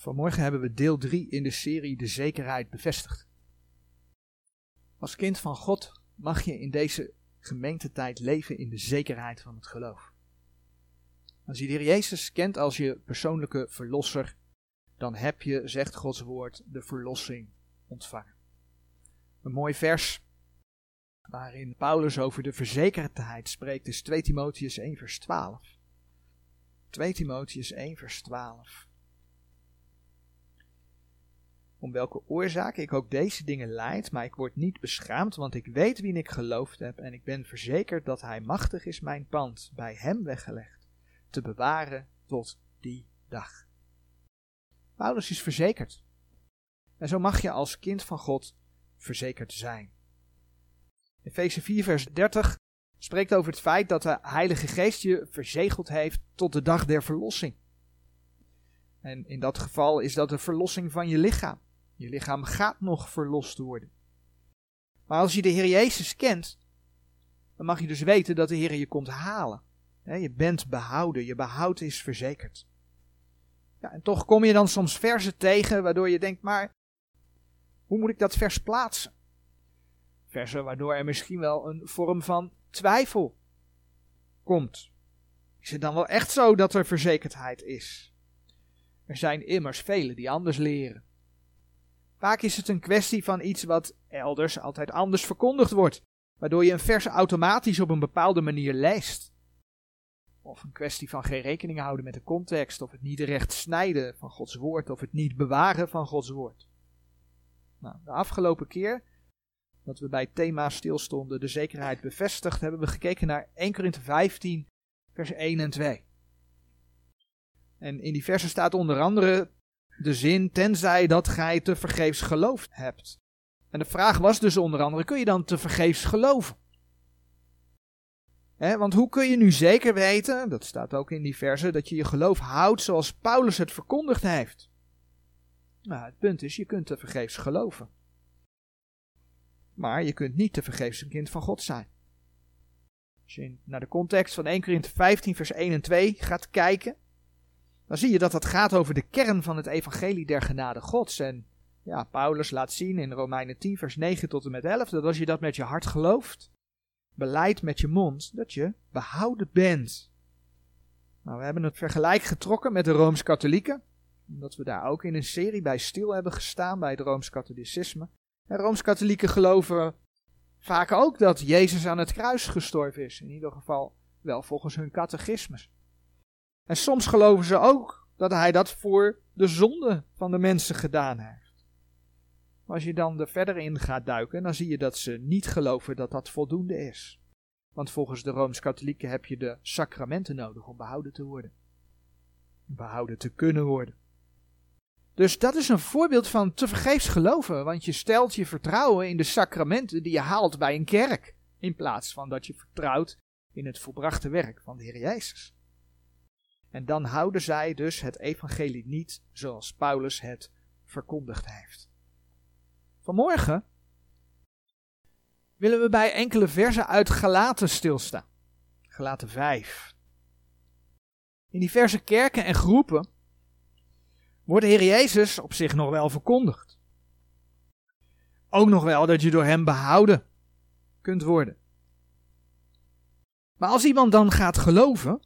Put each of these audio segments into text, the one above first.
Vanmorgen hebben we deel 3 in de serie De Zekerheid Bevestigd. Als kind van God mag je in deze gemeentetijd leven in de zekerheid van het geloof. Als je de Heer Jezus kent als je persoonlijke verlosser, dan heb je, zegt Gods woord, de verlossing ontvangen. Een mooi vers waarin Paulus over de verzekerdheid spreekt is 2 Timotheus 1 vers 12. 2 Timotheus 1 vers 12 om welke oorzaak ik ook deze dingen leid, maar ik word niet beschaamd, want ik weet wie ik geloofd heb en ik ben verzekerd dat hij machtig is mijn pand bij hem weggelegd, te bewaren tot die dag. Paulus is verzekerd. En zo mag je als kind van God verzekerd zijn. Efeze 4 vers 30 spreekt over het feit dat de Heilige Geest je verzegeld heeft tot de dag der verlossing. En in dat geval is dat de verlossing van je lichaam. Je lichaam gaat nog verlost worden. Maar als je de Heer Jezus kent, dan mag je dus weten dat de Heer je komt halen. Je bent behouden, je behoud is verzekerd. Ja, en toch kom je dan soms versen tegen waardoor je denkt, maar hoe moet ik dat vers plaatsen? Versen waardoor er misschien wel een vorm van twijfel komt. Is het dan wel echt zo dat er verzekerdheid is? Er zijn immers velen die anders leren. Vaak is het een kwestie van iets wat elders altijd anders verkondigd wordt, waardoor je een vers automatisch op een bepaalde manier leest. Of een kwestie van geen rekening houden met de context, of het niet recht snijden van Gods woord, of het niet bewaren van Gods woord. Nou, de afgelopen keer dat we bij het thema stilstonden, de zekerheid bevestigd, hebben we gekeken naar 1 Korinthe 15, vers 1 en 2. En in die versen staat onder andere de zin, tenzij dat gij te vergeefs geloofd hebt. En de vraag was dus onder andere, kun je dan te vergeefs geloven? want hoe kun je nu zeker weten, dat staat ook in die verse, dat je je geloof houdt zoals Paulus het verkondigd heeft? Nou, het punt is, je kunt te vergeefs geloven. Maar je kunt niet te vergeefs een kind van God zijn. Als je naar de context van 1 Korinthe 15 vers 1 en 2 gaat kijken, dan zie je dat dat gaat over de kern van het evangelie der genade gods. En ja, Paulus laat zien in Romeinen 10 vers 9 tot en met 11 dat als je dat met je hart gelooft, beleidt met je mond, dat je behouden bent. Nou, we hebben het vergelijk getrokken met de Rooms-Katholieken, omdat we daar ook in een serie bij stil hebben gestaan bij het Rooms-Katholicisme. En Rooms-Katholieken geloven vaak ook dat Jezus aan het kruis gestorven is, in ieder geval wel volgens hun catechismus. En soms geloven ze ook dat hij dat voor de zonde van de mensen gedaan heeft. Maar als je dan er verder in gaat duiken, dan zie je dat ze niet geloven dat dat voldoende is. Want volgens de Rooms-Katholieken heb je de sacramenten nodig om behouden te worden. Behouden te kunnen worden. Dus dat is een voorbeeld van te vergeefs geloven, want je stelt je vertrouwen in de sacramenten die je haalt bij een kerk, in plaats van dat je vertrouwt in het volbrachte werk van de Heer Jezus. En dan houden zij dus het evangelie niet zoals Paulus het verkondigd heeft. Vanmorgen willen we bij enkele versen uit Galaten stilstaan. Galaten 5. In diverse kerken en groepen wordt de Heer Jezus op zich nog wel verkondigd. Ook nog wel dat je door Hem behouden kunt worden. Maar als iemand dan gaat geloven,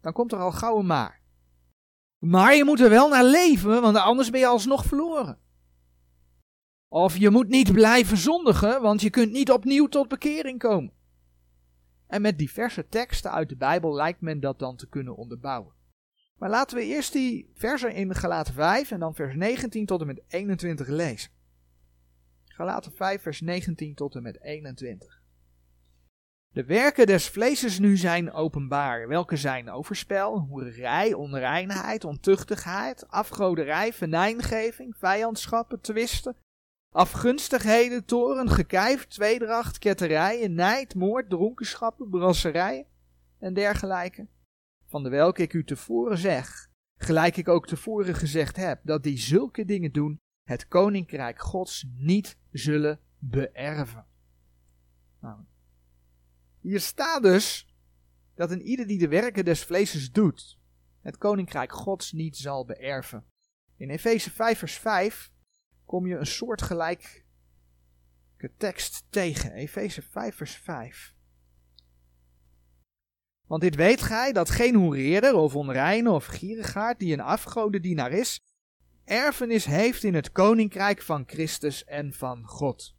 dan komt er al gauw een maar. Maar je moet er wel naar leven, want anders ben je alsnog verloren. Of je moet niet blijven zondigen, want je kunt niet opnieuw tot bekering komen. En met diverse teksten uit de Bijbel lijkt men dat dan te kunnen onderbouwen. Maar laten we eerst die versen in Galaten 5 en dan vers 19 tot en met 21 lezen. Galaten 5 vers 19 tot en met 21. De werken des vleeses nu zijn openbaar, welke zijn overspel, hoererij, onreinheid, ontuchtigheid, afgoderij, venijngeving, vijandschappen, twisten, afgunstigheden, toren, gekijf, tweedracht, ketterijen, nijd, moord, dronkenschappen, brasserijen en dergelijke, van de welke ik u tevoren zeg, gelijk ik ook tevoren gezegd heb, dat die zulke dingen doen, het koninkrijk gods niet zullen beërven. Nou, hier staat dus dat een ieder die de werken des vleeses doet, het koninkrijk gods niet zal beërven. In Efeze 5 vers 5 kom je een soortgelijke tekst tegen. Efeze 5 vers 5. Want dit weet gij, dat geen hoereerder of onreine of gierigaard die een afgodendienaar is, erfenis heeft in het koninkrijk van Christus en van God.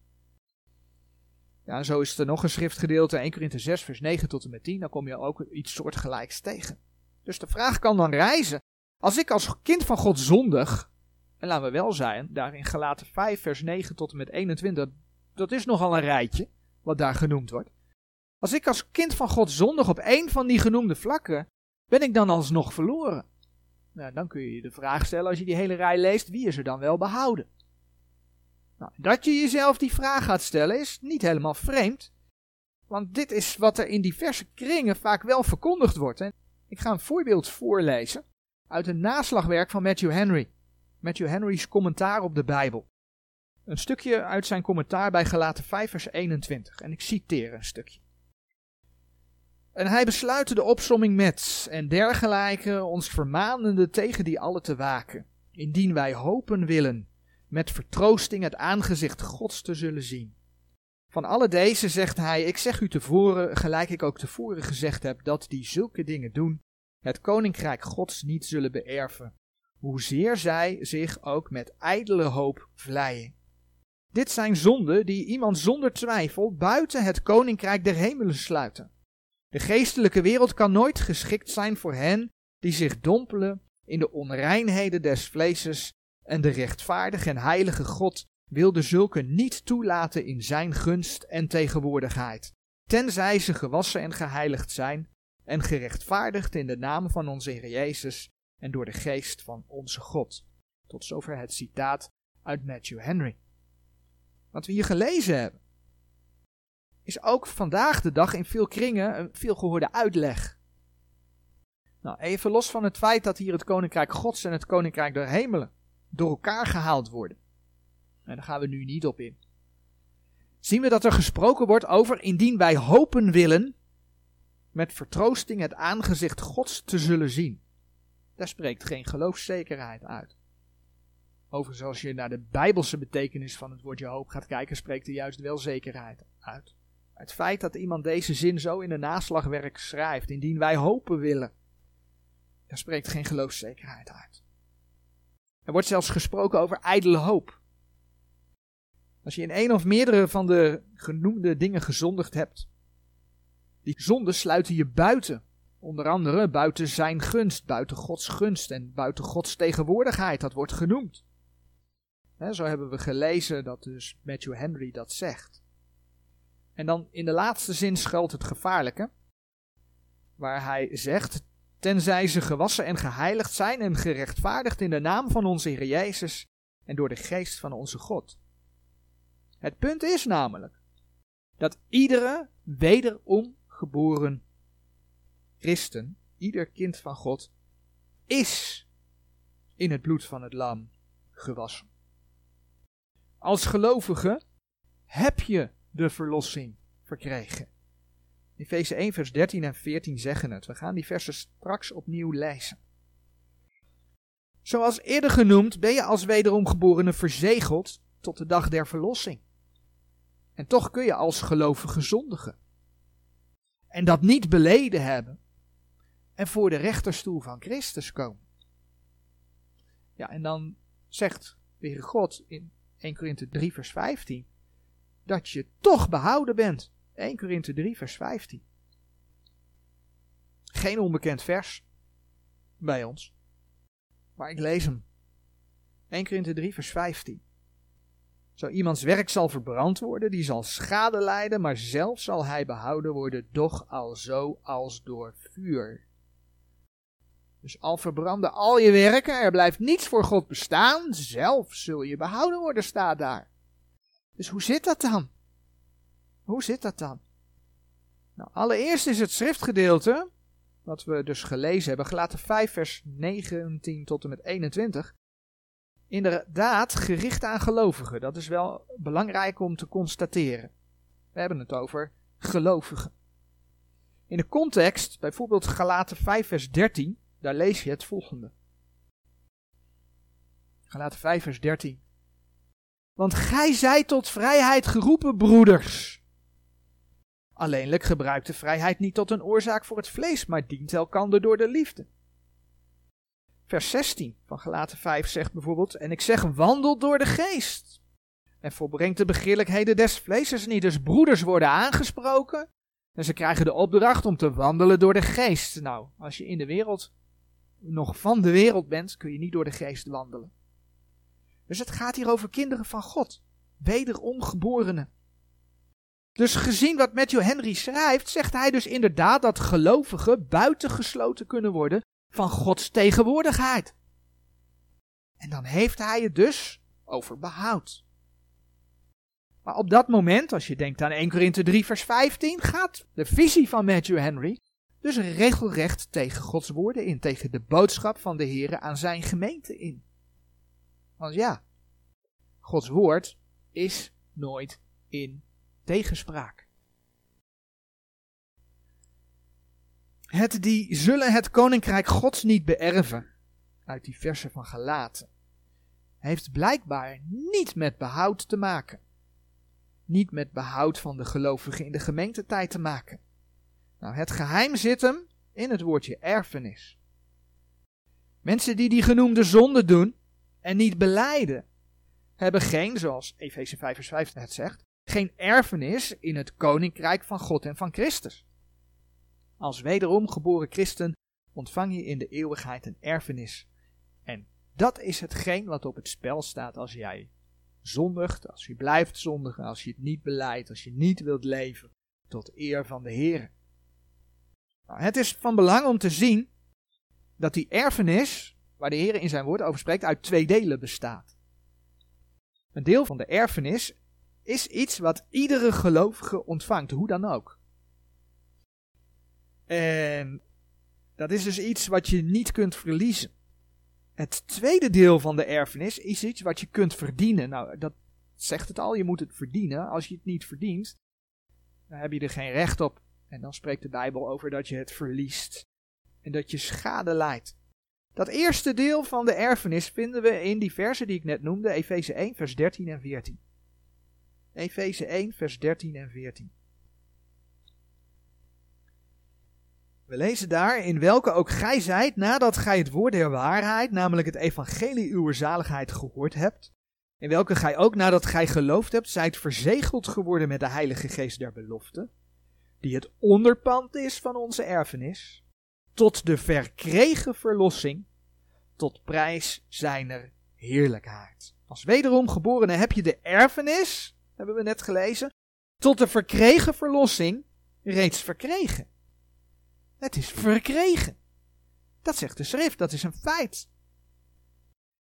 Ja, zo is er nog een schriftgedeelte, 1 Korinthe 6 vers 9 tot en met 10, dan kom je ook iets soortgelijks tegen. Dus de vraag kan dan reizen, als ik als kind van God zondig, en laten we wel zijn, daar in Galaten 5 vers 9 tot en met 21, dat is nogal een rijtje, wat daar genoemd wordt. Als ik als kind van God zondig op één van die genoemde vlakken, ben ik dan alsnog verloren? Nou, dan kun je je de vraag stellen als je die hele rij leest, wie is er dan wel behouden? Nou, dat je jezelf die vraag gaat stellen is niet helemaal vreemd, want dit is wat er in diverse kringen vaak wel verkondigd wordt. En ik ga een voorbeeld voorlezen uit een naslagwerk van Matthew Henry. Matthew Henry's commentaar op de Bijbel. Een stukje uit zijn commentaar bij Galaten 5 vers 21 en ik citeer een stukje. En hij besluit de opsomming met, en dergelijke ons vermanende tegen die alle te waken, indien wij hopen willen, met vertroosting het aangezicht Gods te zullen zien. Van alle deze zegt hij, ik zeg u tevoren, gelijk ik ook tevoren gezegd heb, dat die zulke dingen doen, het koninkrijk Gods niet zullen beërven, hoezeer zij zich ook met ijdele hoop vleien. Dit zijn zonden die iemand zonder twijfel buiten het koninkrijk der hemelen sluiten. De geestelijke wereld kan nooit geschikt zijn voor hen die zich dompelen in de onreinheden des vleeses en de rechtvaardige en heilige God wilde zulke niet toelaten in zijn gunst en tegenwoordigheid, tenzij ze gewassen en geheiligd zijn en gerechtvaardigd in de naam van onze Heer Jezus en door de geest van onze God. Tot zover het citaat uit Matthew Henry. Wat we hier gelezen hebben, is ook vandaag de dag in veel kringen een veelgehoorde uitleg. Nou, even los van het feit dat hier het koninkrijk Gods en het koninkrijk der hemelen door elkaar gehaald worden. En daar gaan we nu niet op in. Zien we dat er gesproken wordt over indien wij hopen willen met vertroosting het aangezicht Gods te zullen zien. Daar spreekt geen geloofszekerheid uit. Overigens, als je naar de bijbelse betekenis van het woordje hoop gaat kijken, spreekt er juist wel zekerheid uit. Het feit dat iemand deze zin zo in een naslagwerk schrijft, indien wij hopen willen, daar spreekt geen geloofszekerheid uit. Er wordt zelfs gesproken over ijdele hoop. Als je in een of meerdere van de genoemde dingen gezondigd hebt, die zonden sluiten je buiten. Onder andere buiten zijn gunst, buiten Gods gunst en buiten Gods tegenwoordigheid. Dat wordt genoemd. zo hebben we gelezen dat dus Matthew Henry dat zegt. En dan in de laatste zin schuilt het gevaarlijke, waar hij zegt: Tenzij ze gewassen en geheiligd zijn en gerechtvaardigd in de naam van onze Heer Jezus en door de geest van onze God. Het punt is namelijk dat iedere wederom geboren christen, ieder kind van God, is in het bloed van het lam gewassen. Als gelovige heb je de verlossing verkregen. Efeze 1, vers 13 en 14 zeggen het. We gaan die versen straks opnieuw lezen. Zoals eerder genoemd ben je als wederom geborene verzegeld tot de dag der verlossing. En toch kun je als gelovige zondigen. En dat niet beleden hebben. En voor de rechterstoel van Christus komen. Ja, en dan zegt de God in 1 Korinthe 3 vers 15 dat je toch behouden bent. 1 Korinthe 3 vers 15. Geen onbekend vers bij ons. Maar ik lees hem. 1 Korinthe 3 vers 15. Zo iemands werk zal verbrand worden, die zal schade lijden, maar zelf zal hij behouden worden, doch al zo als door vuur. Dus al verbranden al je werken, er blijft niets voor God bestaan, zelf zul je behouden worden, staat daar. Dus hoe zit dat dan? Hoe zit dat dan? Nou, allereerst is het schriftgedeelte, wat we dus gelezen hebben, gelaten 5 vers 19 tot en met 21, inderdaad gericht aan gelovigen. Dat is wel belangrijk om te constateren. We hebben het over gelovigen. In de context, bijvoorbeeld Galaten 5 vers 13, daar lees je het volgende. Galaten 5 vers 13. Want gij zijt tot vrijheid geroepen, broeders. Alleenlijk gebruikt de vrijheid niet tot een oorzaak voor het vlees, maar dient elkander door de liefde. Vers 16 van Galaten 5 zegt bijvoorbeeld: En ik zeg, wandel door de geest. En volbrengt de begeerlijkheden des vleeses niet. Dus broeders worden aangesproken. En ze krijgen de opdracht om te wandelen door de geest. Nou, als je in de wereld nog van de wereld bent, kun je niet door de geest wandelen. Dus het gaat hier over kinderen van God, wederom geborenen. Dus gezien wat Matthew Henry schrijft, zegt hij dus inderdaad dat gelovigen buitengesloten kunnen worden van Gods tegenwoordigheid. En dan heeft hij het dus over behoud. Maar op dat moment, als je denkt aan 1 Korinthe 3 vers 15, gaat de visie van Matthew Henry dus regelrecht tegen Gods woorden in, tegen de boodschap van de Heer aan zijn gemeente in. Want ja, Gods woord is nooit in Het die zullen het koninkrijk Gods niet beërven, uit die versen van Galaten, heeft blijkbaar niet met behoud te maken. Niet met behoud van de gelovigen in de gemeentetijd te maken. Nou, het geheim zit hem in het woordje erfenis. Mensen die die genoemde zonde doen en niet beleiden, hebben geen, zoals Efeze 5 vers 5 het zegt, geen erfenis in het koninkrijk van God en van Christus. Als wederom geboren christen ontvang je in de eeuwigheid een erfenis. En dat is hetgeen wat op het spel staat als jij zondigt, als je blijft zondigen, als je het niet beleidt, als je niet wilt leven tot eer van de Heer. Nou, het is van belang om te zien dat die erfenis, waar de Heer in zijn woord over spreekt, uit twee delen bestaat. Een deel van de erfenis is iets wat iedere gelovige ontvangt, hoe dan ook. En dat is dus iets wat je niet kunt verliezen. Het tweede deel van de erfenis is iets wat je kunt verdienen. Nou, dat zegt het al, je moet het verdienen. Als je het niet verdient, dan heb je er geen recht op. En dan spreekt de Bijbel over dat je het verliest en dat je schade leidt. Dat eerste deel van de erfenis vinden we in die versen die ik net noemde, Efeze 1, vers 13 en 14. Efeze 1, vers 13 en 14. We lezen daar, in welke ook gij zijt, nadat gij het woord der waarheid, namelijk het evangelie uw zaligheid gehoord hebt, in welke gij ook nadat gij geloofd hebt, zijt verzegeld geworden met de heilige geest der belofte, die het onderpand is van onze erfenis, tot de verkregen verlossing, tot prijs zijner heerlijkheid. Als wederom geborene heb je de erfenis, hebben we net gelezen, tot de verkregen verlossing reeds verkregen. Het is verkregen. Dat zegt de schrift, dat is een feit.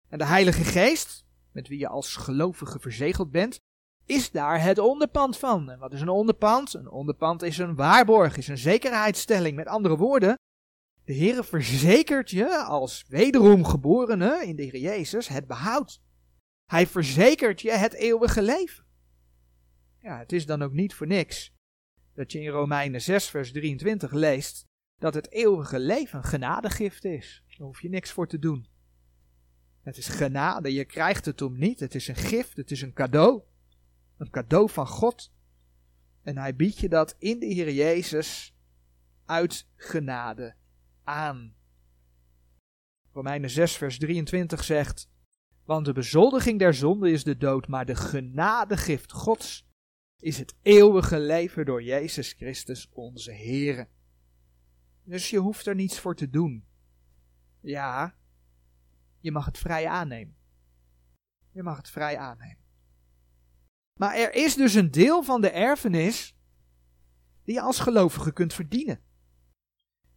En de Heilige Geest, met wie je als gelovige verzegeld bent, is daar het onderpand van. En wat is een onderpand? Een onderpand is een waarborg, is een zekerheidsstelling. Met andere woorden, de Heer verzekert je als wederom geborene in de Heer Jezus het behoud. Hij verzekert je het eeuwige leven. Ja, het is dan ook niet voor niks dat je in Romeinen 6 vers 23 leest dat het eeuwige leven genadegift is. Daar hoef je niks voor te doen. Het is genade, je krijgt het om niet. Het is een gift, het is een cadeau. Een cadeau van God. En hij biedt je dat in de Heer Jezus uit genade aan. Romeinen 6, vers 23 zegt: Want de bezoldiging der zonde is de dood, maar de genadegift Gods is het eeuwige leven door Jezus Christus onze Heer. Dus je hoeft er niets voor te doen. Ja, je mag het vrij aannemen. Je mag het vrij aannemen. Maar er is dus een deel van de erfenis die je als gelovige kunt verdienen.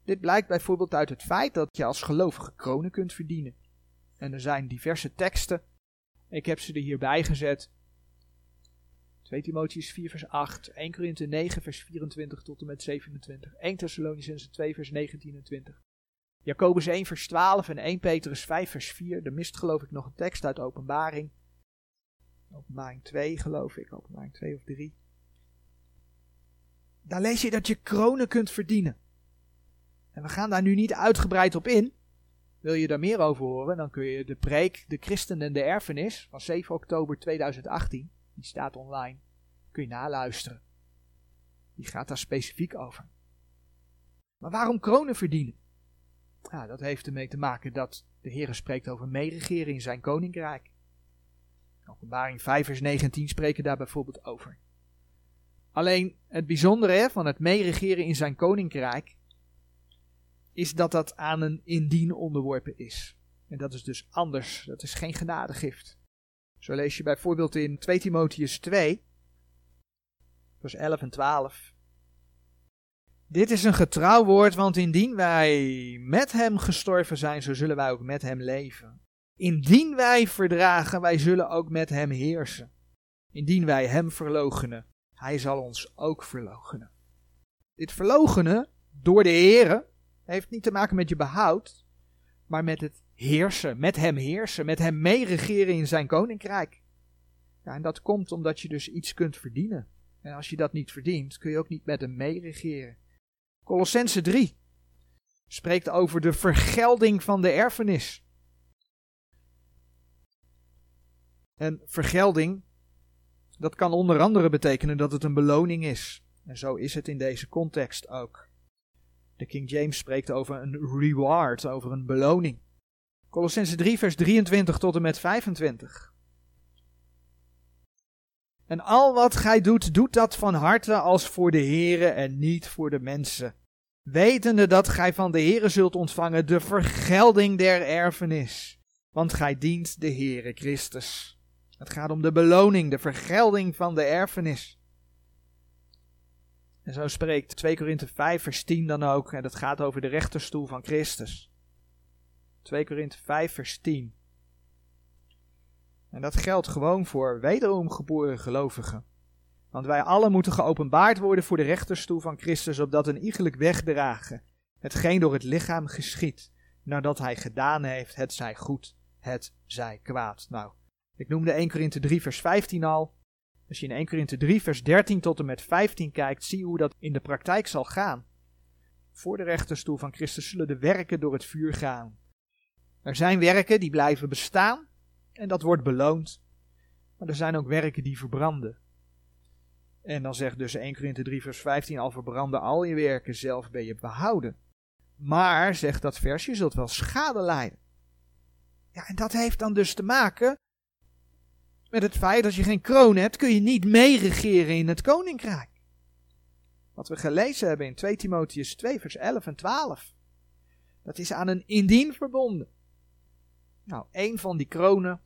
Dit blijkt bijvoorbeeld uit het feit dat je als gelovige kronen kunt verdienen. En er zijn diverse teksten. Ik heb ze er hierbij gezet. 2 Timotheus 4 vers 8, 1 Korinthe 9 vers 24 tot en met 27, 1 Thessalonicense 2 vers 19 en 20. Jacobus 1 vers 12 en 1 Petrus 5 vers 4. Er mist geloof ik nog een tekst uit openbaring. Openbaring 2 geloof ik, openbaring 2 of 3. Daar lees je dat je kronen kunt verdienen. En we gaan daar nu niet uitgebreid op in. Wil je daar meer over horen, dan kun je de preek De Christen en de Erfenis van 7 oktober 2018, die staat online, kun je naluisteren. Die gaat daar specifiek over. Maar waarom kronen verdienen? Ja, dat heeft ermee te maken dat de Heer spreekt over meeregeren in zijn koninkrijk. Openbaring 5 vers 19 spreken daar bijvoorbeeld over. Alleen het bijzondere van het meeregeren in zijn koninkrijk is dat dat aan een indien onderworpen is. En dat is dus anders. Dat is geen genadegift. Zo lees je bijvoorbeeld in 2 Timotheus 2, vers 11 en 12. Dit is een getrouw woord, want indien wij met hem gestorven zijn, zo zullen wij ook met hem leven. Indien wij verdragen, wij zullen ook met hem heersen. Indien wij hem verloochenen, hij zal ons ook verloochenen. Dit verloochenen door de Here heeft niet te maken met je behoud, maar met het heersen, met hem heersen, met hem meeregeren in zijn koninkrijk. Ja, en dat komt omdat je dus iets kunt verdienen. En als je dat niet verdient, kun je ook niet met hem meeregeren. Colossense 3 spreekt over de vergelding van de erfenis. En vergelding, dat kan onder andere betekenen dat het een beloning is. En zo is het in deze context ook. De King James spreekt over een reward, over een beloning. Colossense 3, vers 23 tot en met 25. En al wat gij doet, doet dat van harte als voor de Here en niet voor de mensen. Wetende dat gij van de Here zult ontvangen de vergelding der erfenis. Want gij dient de Heere Christus. Het gaat om de beloning, de vergelding van de erfenis. En zo spreekt 2 Korinthe 5 vers 10 dan ook, en dat gaat over de rechterstoel van Christus. 2 Korinthe 5 vers 10. En dat geldt gewoon voor wederom geboren gelovigen. Want wij allen moeten geopenbaard worden voor de rechterstoel van Christus, opdat een iegelijk wegdragen, hetgeen door het lichaam geschiet, nadat hij gedaan heeft, het zij goed, het zij kwaad. Nou, ik noemde 1 Korinthe 3 vers 15 al. Als je in 1 Korinthe 3 vers 13 tot en met 15 kijkt, zie je hoe dat in de praktijk zal gaan. Voor de rechterstoel van Christus zullen de werken door het vuur gaan. Er zijn werken die blijven bestaan en dat wordt beloond. Maar er zijn ook werken die verbranden. En dan zegt dus 1 Korinthe 3 vers 15 al verbranden al je werken, zelf ben je behouden. Maar, zegt dat vers, je zult wel schade lijden. Ja, en dat heeft dan dus te maken met het feit dat als je geen kroon hebt, kun je niet meeregeren in het koninkrijk. Wat we gelezen hebben in 2 Timotheus 2, vers 11 en 12. Dat is aan een indien verbonden. Nou, een van die kronen,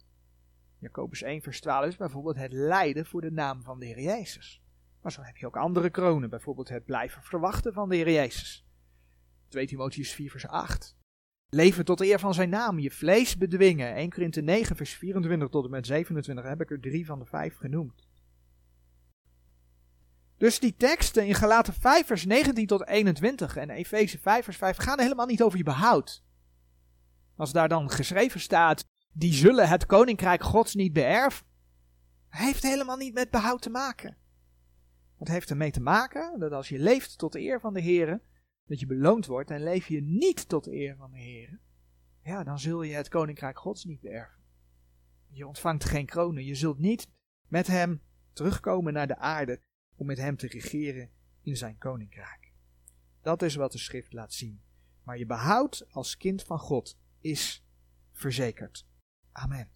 Jacobus 1, vers 12, is bijvoorbeeld het lijden voor de naam van de Heer Jezus. Maar zo heb je ook andere kronen, bijvoorbeeld het blijven verwachten van de Heer Jezus. 2 Timotheus 4, vers 8. Leven tot eer van zijn naam, je vlees bedwingen. 1 Korinthe 9 vers 24 tot en met 27 heb ik er drie van de vijf genoemd. Dus die teksten in Galaten 5 vers 19 tot 21 en Efeze 5 vers 5 gaan helemaal niet over je behoud. Als daar dan geschreven staat, die zullen het koninkrijk gods niet beërven. Heeft helemaal niet met behoud te maken. Het heeft ermee te maken dat als je leeft tot de eer van de Heer, dat je beloond wordt en leef je niet tot de eer van de Heer, ja, dan zul je het koninkrijk Gods niet beërven. Je ontvangt geen kronen. Je zult niet met hem terugkomen naar de aarde om met hem te regeren in zijn koninkrijk. Dat is wat de schrift laat zien. Maar je behoud als kind van God is verzekerd. Amen.